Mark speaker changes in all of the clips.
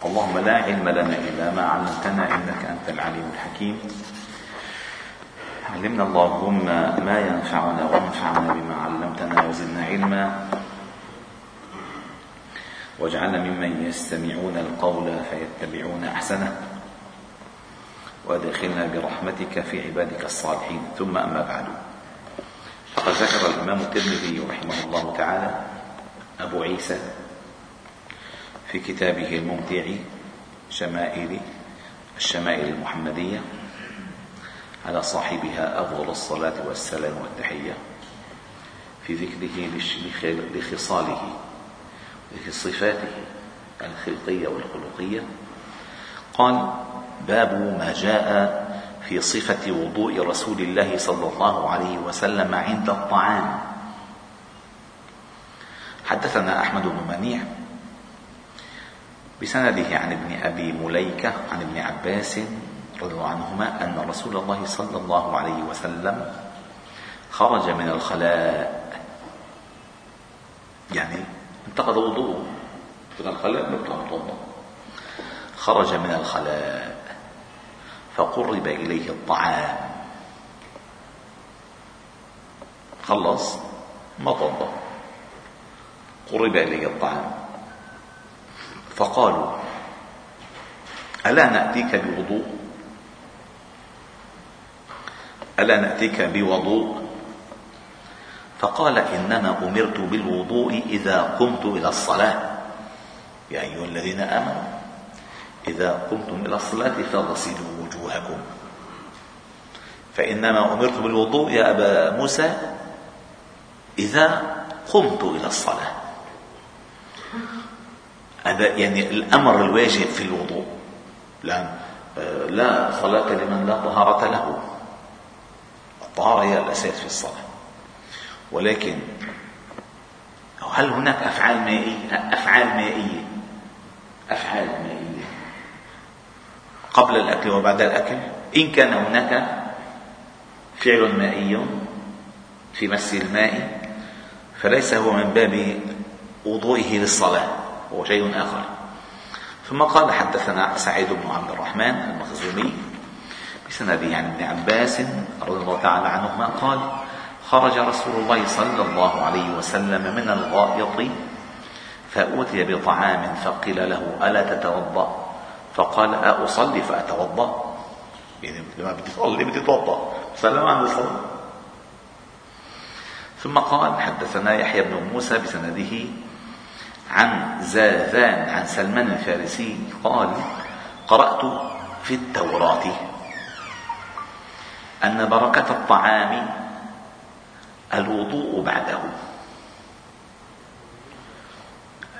Speaker 1: اللهم لا علم لنا إلا ما علمتنا إنك أنت العليم الحكيم. علمنا اللهم ما ينفعنا وانفعنا بما علمتنا وزدنا علما. واجعلنا ممن يستمعون القول فيتبعون أحسنه. وادخلنا برحمتك في عبادك الصالحين. ثم أما بعد. فقد ذكر الإمام الترمذي رحمه الله تعالى أبو عيسى في كتابه الممتع شمائل الشمائل المحمدية على صاحبها أفضل الصلاة والسلام والتحية في ذكره لخصاله صفاته الخلقية والخلقية. قال باب ما جاء في صفة وضوء رسول الله صلى الله عليه وسلم عند الطعام. حدثنا أحمد بن منيع بسنده عن ابن أبي مليكة عن ابن عباس رضي الله عنهما أن رسول الله صلى الله عليه وسلم خرج من الخلاء. يعني انتقد وضوءه من الخلاء متوضا خرج من الخلاء فقرب إليه الطعام. خلص ما توضا قرب إليه الطعام. فقالوا ألا نأتيك بوضوء؟ ألا نأتيك بوضوء؟ فقال إنما أمرت بالوضوء إذا قمت إلى الصلاة. يا أيها الذين آمنوا إذا قمتم إلى الصلاة فاغسلوا وجوهكم. فإنما أمرت بالوضوء يا أبا موسى إذا قمت إلى الصلاة. هذا يعني الأمر الواجب في الوضوء. لا لا صلاة لمن لا طهارة له. الطهارة هي الأساس في الصلاة. ولكن هل هناك أفعال مائية؟ أفعال مائية. أفعال مائية. قبل الأكل وبعد الأكل؟ إن كان هناك فعل مائي في مس الماء فليس هو من باب وضوئه للصلاة. هو شيء آخر. ثم قال حدثنا سعيد بن عبد الرحمن المخزومي بسنده عن ابن عباس رضي الله تعالى عنهما قال خرج رسول الله صلى الله عليه وسلم من الغائط فأوتي بطعام فقيل له ألا تتوضأ؟ فقال أصلي فأتوضأ. يعني لما بدي تصلي بدي تتوضأ سلم عن الصلاة ثم قال حدثنا يحيى بن موسى بسنده عن زاذان عن سلمان الفارسي قال قرأت في التوراة أن بركة الطعام الوضوء بعده.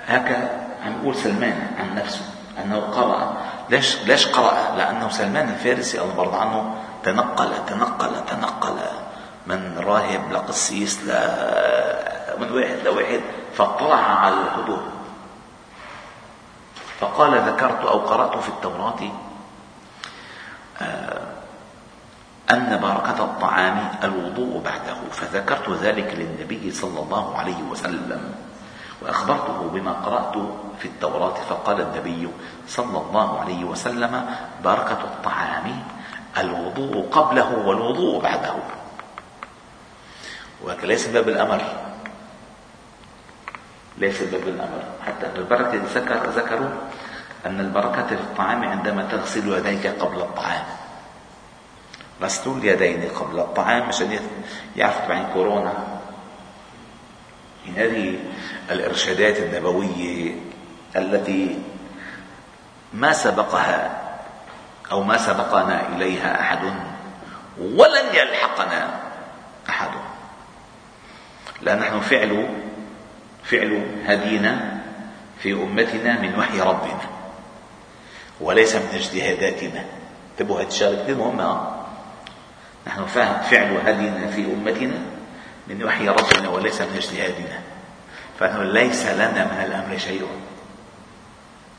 Speaker 1: هكا عم يقول سلمان عن نفسه أنه قرأ. ليش ليش قرأ؟ لأنه سلمان الفارسي الله برضى عنه تنقل تنقل تنقل من راهب لقسيس ل من واحد لواحد. فاطلع على الحدود فقال ذكرت أو قرأت في التوراة آه أن بركة الطعام الوضوء بعده فذكرت ذلك للنبي صلى الله عليه وسلم وأخبرته بما قرأت في التوراة فقال النبي صلى الله عليه وسلم بركة الطعام الوضوء قبله والوضوء بعده. ولكن ليس باب الأمر. ليس باب الأمر. حتى أن البركة ذكر ذكروا أن البركة في الطعام عندما تغسل يديك قبل الطعام. غسل اليدين قبل الطعام عشان يعرف بعين كورونا. من هذه الإرشادات النبوية التي ما سبقها أو ما سبقنا إليها أحد ولن يلحقنا أحد. لا نحن فعل فعل هدينا في أمتنا من وحي ربنا وليس من اجتهاداتنا انتبهوا هذه الشغلة كثير مهمة. نحن فعل هدينا في أمتنا من وحي ربنا وليس من اجتهادنا فإنه ليس لنا من الأمر شيء.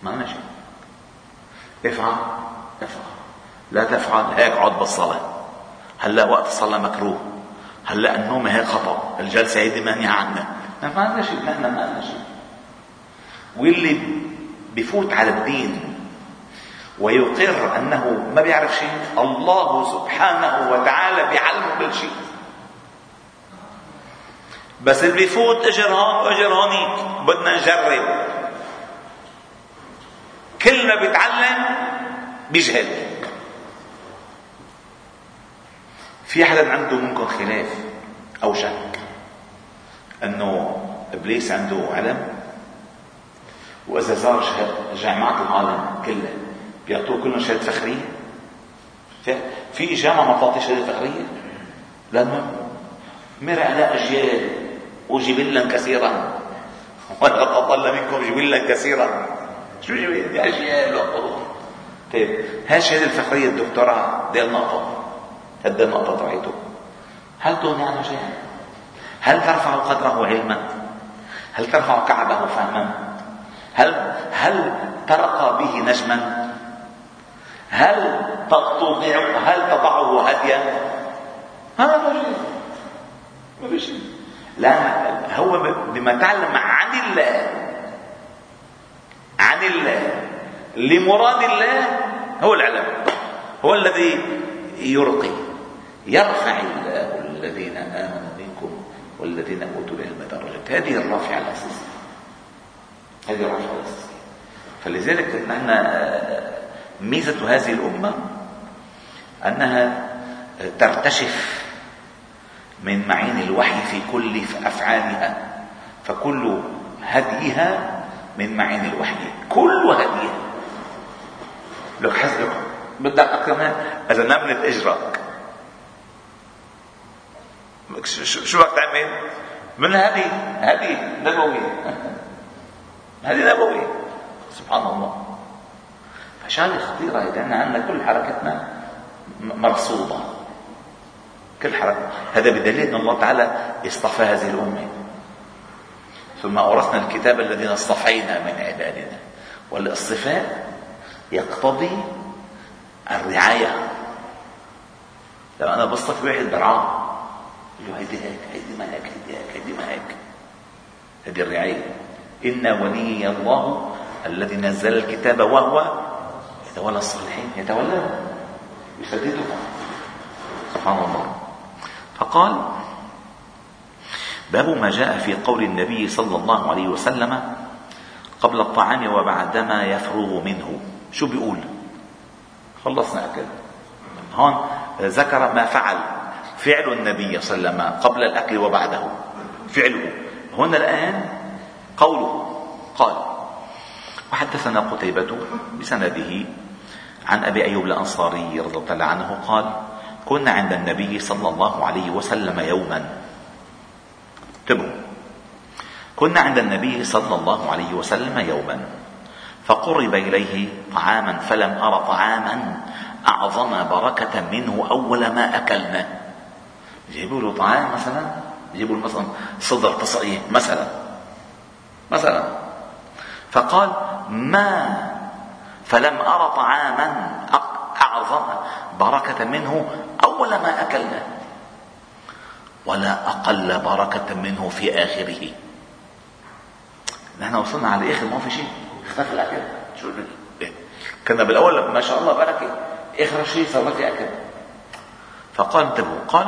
Speaker 1: ما شيء. افعل افعل. لا تفعل هيك عد بالصلاة هلا وقت الصلاة مكروه. هلا النوم هيك خطأ. الجلسة هيدي مانعة عنا. ما عندنا شيء نحن ما عندنا شيء واللي بفوت على الدين ويقر أنه ما بيعرف شيء الله سبحانه وتعالى بيعلمه كل شيء. بس اللي بيفوت اجر هون واجر هونيك بدنا نجرب. كل ما بيتعلم بيجهل. في حدا عنده ممكن خلاف أو شك؟ أنه إبليس عنده علم وإذا زار جامعات العالم كلها بيعطوه كلهم شهادة فخرية. في جامعة ما بتعطي شهادة فخرية؟ لأنه مرق على أجيال وجبلا كثيرا. ولا تضل منكم جبلا كثيرا. شو جبل؟ أجيال وقرون طيب هاي الشهاده الفخرية الدكتوراه دي النقطه هد النقطه تبعته هل تغني عنه شيئا؟ هل ترفع قدره علما؟ هل ترفع كعبه فهما؟ هل هل ترقى به نجما؟ هل تضيع هل تضعه هديا هذا شيء. ما في شيء. لأن هو بما تعلم عن الله عن الله لمراد الله هو العلم. هو الذي يرقي يرفع الله الذين منكم والذين أوتوا العلم درجات هذه الرافعة الأساسية. هذه الرافعة الأساسية. فلذلك نحن ميزة هذه الأمة أنها ترتشف من معين الوحي في كل أفعالها. فكل هديها من معين الوحي. كل هديها. لو حسبك بدك إذا نملت إجرك شو بدك تعمل؟ من هذه هذه نبوية. هذه نبوية. سبحان الله. فشغله خطيرة لأن عندنا كل حركتنا مرصودة. كل حركة هذا بدليل أن الله تعالى اصطفى هذه الأمة. ثم أورثنا الكتاب الذين اصطفينا من عبادنا. والاصطفاء يقتضي الرعاية. لما أنا بصطفي واحد برعاة. له هيدي هيك هيدي ما هيك هيدي هيك هيدي ما هيك هذه الرعاية. إن ولي الله الذي نزل الكتاب وهو يتولى الصالحين يتولى يسددهم. سبحان الله. فقال باب ما جاء في قول النبي صلى الله عليه وسلم قبل الطعام وبعدما يفرغ منه. شو بيقول؟ خلصنا أكل. هون ذكر ما فعل. فعل النبي صلى الله عليه وسلم قبل الأكل وبعده. فعله. هنا الآن قوله. قال وحدثنا قتيبة بسنده عن أبي أيوب الأنصاري رضي الله عنه قال كنا عند النبي صلى الله عليه وسلم يوما. انتبهوا. كنا عند النبي صلى الله عليه وسلم يوما. فقرب إليه طعاما فلم أر طعاما أعظم بركة منه أول ما أكلنا. جيبوا له طعام مثلا جيبوا له مثلا صدر تصعيد مثلا مثلا. فقال ما فلم أر طعاما أعظم بركة منه أول ما أكلنا ولا أقل بركة منه في آخره. نحن وصلنا على الآخر ما في شيء. اختفى الأكل. شو إيه؟ كنا بالأول ما شاء الله بركة. آخر شيء صار في أكل. فقال انتبهوا. قال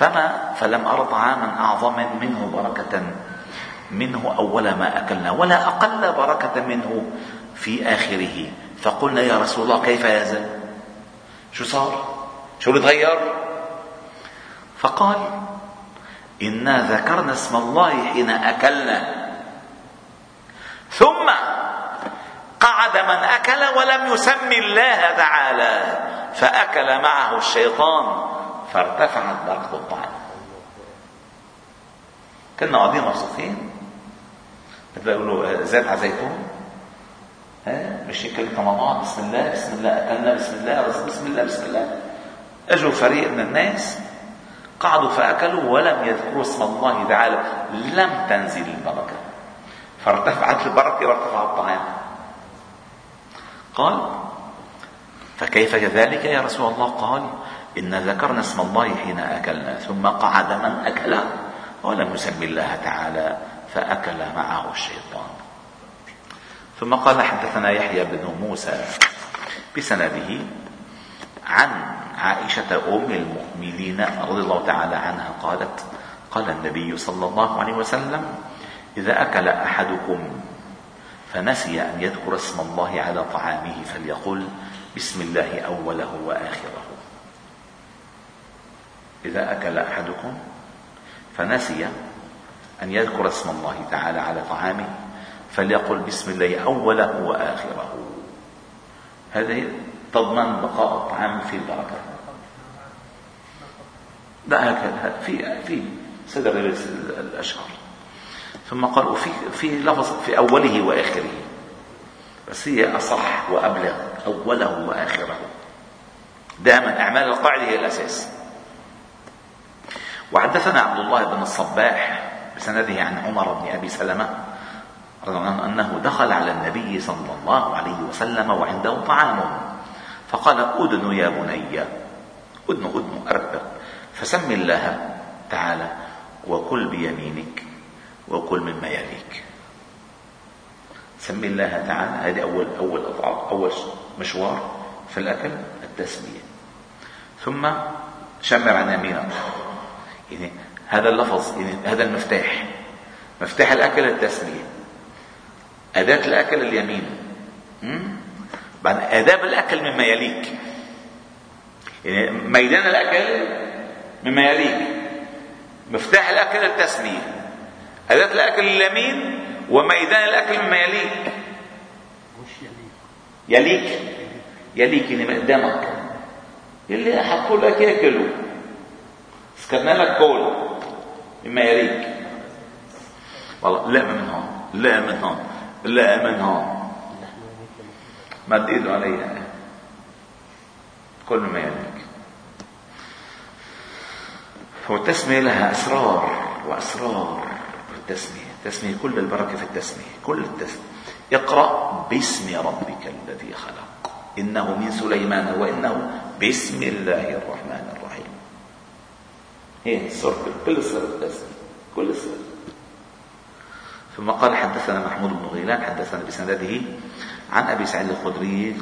Speaker 1: فما فلم أر طعاما أعظم منه بركة منه أول ما أكلنا ولا أقل بركة منه في آخره. فقلنا يا رسول الله كيف هذا شو صار؟ شو اللي تغير فقال إنا ذكرنا اسم الله حين أكلنا. ثم قعد من أكل ولم يسم الله تعالى فأكل معه الشيطان. فارتفعت بركة الطعام كنا قاعدين مبسوطين. مثل يقولوا زيت على زيتون. مش كلمة مع بعض بسم الله بسم الله أكلنا بسم الله بسم الله بسم الله. أجوا فريق من الناس قعدوا فأكلوا ولم يذكروا اسم الله تعالى. لم تنزل البركة. فارتفعت البركة وارتفع الطعام. قال فكيف كذلك يا رسول الله؟ قال إن ذكرنا اسم الله حين أكلنا ثم قعد من أكل. ولم يسمي الله تعالى فأكل معه الشيطان. ثم قال حدثنا يحيى بن موسى بسنده عن عائشة أم المؤمنين رضي الله تعالى عنها قالت قال النبي صلى الله عليه وسلم إذا أكل أحدكم فنسي أن يذكر اسم الله على طعامه فليقل بسم الله أوله وآخره. إذا أكل أحدكم فنسي أن يذكر اسم الله تعالى على طعامه فليقل بسم الله أوله وآخره. هذه تضمن بقاء الطعام في البركة. لا هكذا في في صدر الأشهر. ثم قال وفي في لفظ في أوله وآخره. بس هي أصح وأبلغ أوله وآخره. دائما أعمال القاعدة هي الأساس. وحدثنا عبد الله بن الصباح بسنده عن عمر بن أبي سلمة رضي الله عنه أنه دخل على النبي صلى الله عليه وسلم وعنده طعام. فقال أدن يا بني أدن أدن أربق فسم الله تعالى وكل بيمينك وكل مما يليك. سمي الله تعالى. هذه أول أول أول مشوار في الأكل التسمية. ثم شمر عن يمينك يعني هذا اللفظ يعني هذا المفتاح. مفتاح الأكل التسمية أداة الأكل اليمين. بعد آداب الأكل مما يليك. يعني ميدان الأكل مما يليك. مفتاح الأكل التسمية أداة الأكل اليمين وميدان الأكل مما يليك. يليك. يليك. يعني قدامك اللي حطوا لك ياكلوا سكرنا لك كول مما يليك والله لا من هون لا من هون لا من هون مد ايده عليها كل ما يليك والتسمية لها أسرار وأسرار التسمية التسمية كل البركة في التسمية كل التسمية اقرأ باسم ربك الذي خلق إنه من سليمان وإنه بسم الله الرحمن الرحيم هي السر كل السر التسمية كل السر ثم قال حدثنا محمود بن غيلان حدثنا بسنده عن أبي سعيد الخدري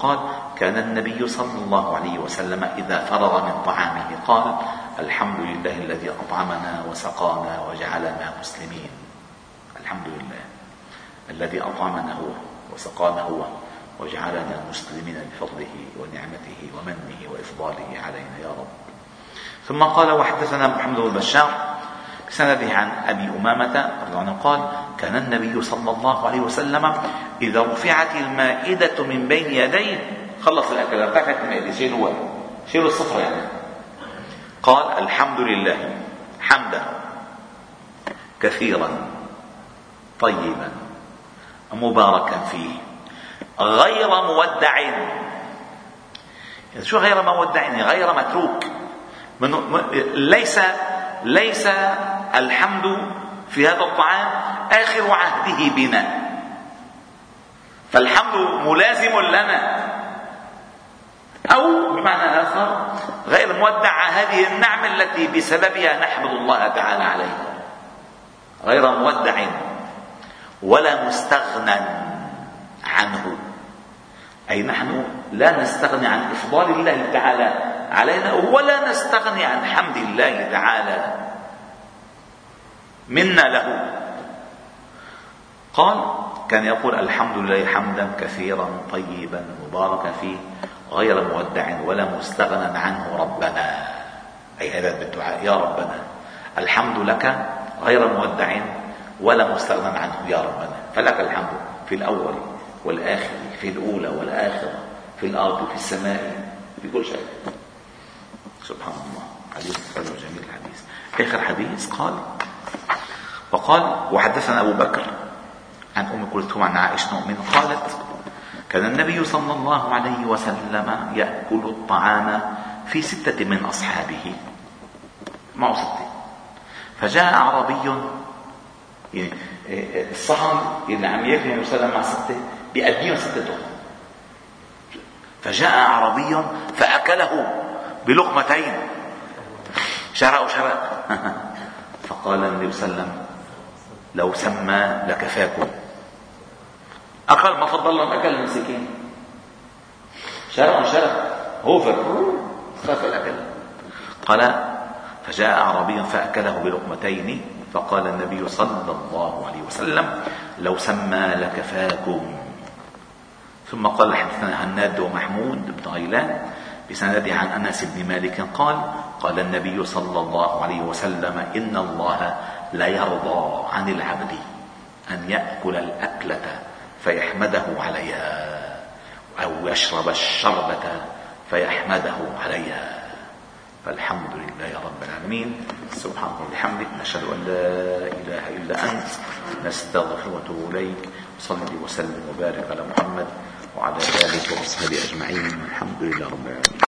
Speaker 1: قال كان النبي صلى الله عليه وسلم إذا فرغ من طعامه قال الحمد لله الذي أطعمنا وسقانا وجعلنا مسلمين. الحمد لله. الذي اطعمنا هو وسقانا هو وجعلنا مسلمين بفضله ونعمته ومنه وإفضاله علينا يا رب. ثم قال وحدثنا محمد بن بشار سنده عن أبي أمامة رضي الله عنه قال كان النبي صلى الله عليه وسلم إذا رفعت المائدة من بين يديه خلص الأكل رفعت المائدة شيلوا شيلوا الصفر يعني. قال الحمد لله حمدا كثيرا طيبا مباركا فيه غير مودع. شو غير مودع؟ يعني غير متروك. من ليس ليس الحمد في هذا الطعام آخر عهده بنا. فالحمد ملازم لنا. أو بمعنى آخر غير مودع هذه النعمة التي بسببها نحمد الله تعالى عليها. غير مودع ولا مستغنى عنه. أي نحن لا نستغني عن إفضال الله تعالى. علينا ولا نستغني عن حمد الله تعالى. منا له. قال كان يقول الحمد لله حمدا كثيرا طيبا مباركا فيه غير مودع ولا مستغنى عنه ربنا. أي هذا بالدعاء يا ربنا الحمد لك غير مودع ولا مستغنى عنه يا ربنا. فلك الحمد في الأول والآخر في الأولى والآخرة في الأرض وفي السماء في كل شيء. سبحان الله. حديث جميل الحديث آخر حديث قال وقال وحدثنا أبو بكر عن أم كلثوم عن عائشة أم قالت كان النبي صلى الله عليه وسلم يأكل الطعام في ستة من أصحابه. معه ستة؟ فجاء أعرابي يعني الصحن اللي عم يأكل النبي صلى الله عليه وسلم مع ستة بيأديهم ستة فجاء أعرابي فأكله. بلقمتين. شرق وشرق فقال النبي صلى الله عليه وسلم لو سمى لكفاكم أقل ما فضل لهم أكل المسكين. شرق شرق هوفر خاف الأكل. قال فجاء أعرابي فأكله بلقمتين. فقال النبي صلى الله عليه وسلم لو سمى لكفاكم ثم قال حدثنا هناد ومحمود بن غيلان بسندة عن أنس بن مالك قال قال النبي صلى الله عليه وسلم إن الله لا يرضى عن العبد أن يأكل الأكلة فيحمده عليها أو يشرب الشربة فيحمده عليها. فالحمد لله رب العالمين. سبحانك وبحمدك نشهد أن لا إله إلا أنت نستغفرك ونتوب إليك. صلي وسلم وبارك على محمد وعلى آله وصحبه أجمعين. الحمد لله رب العالمين.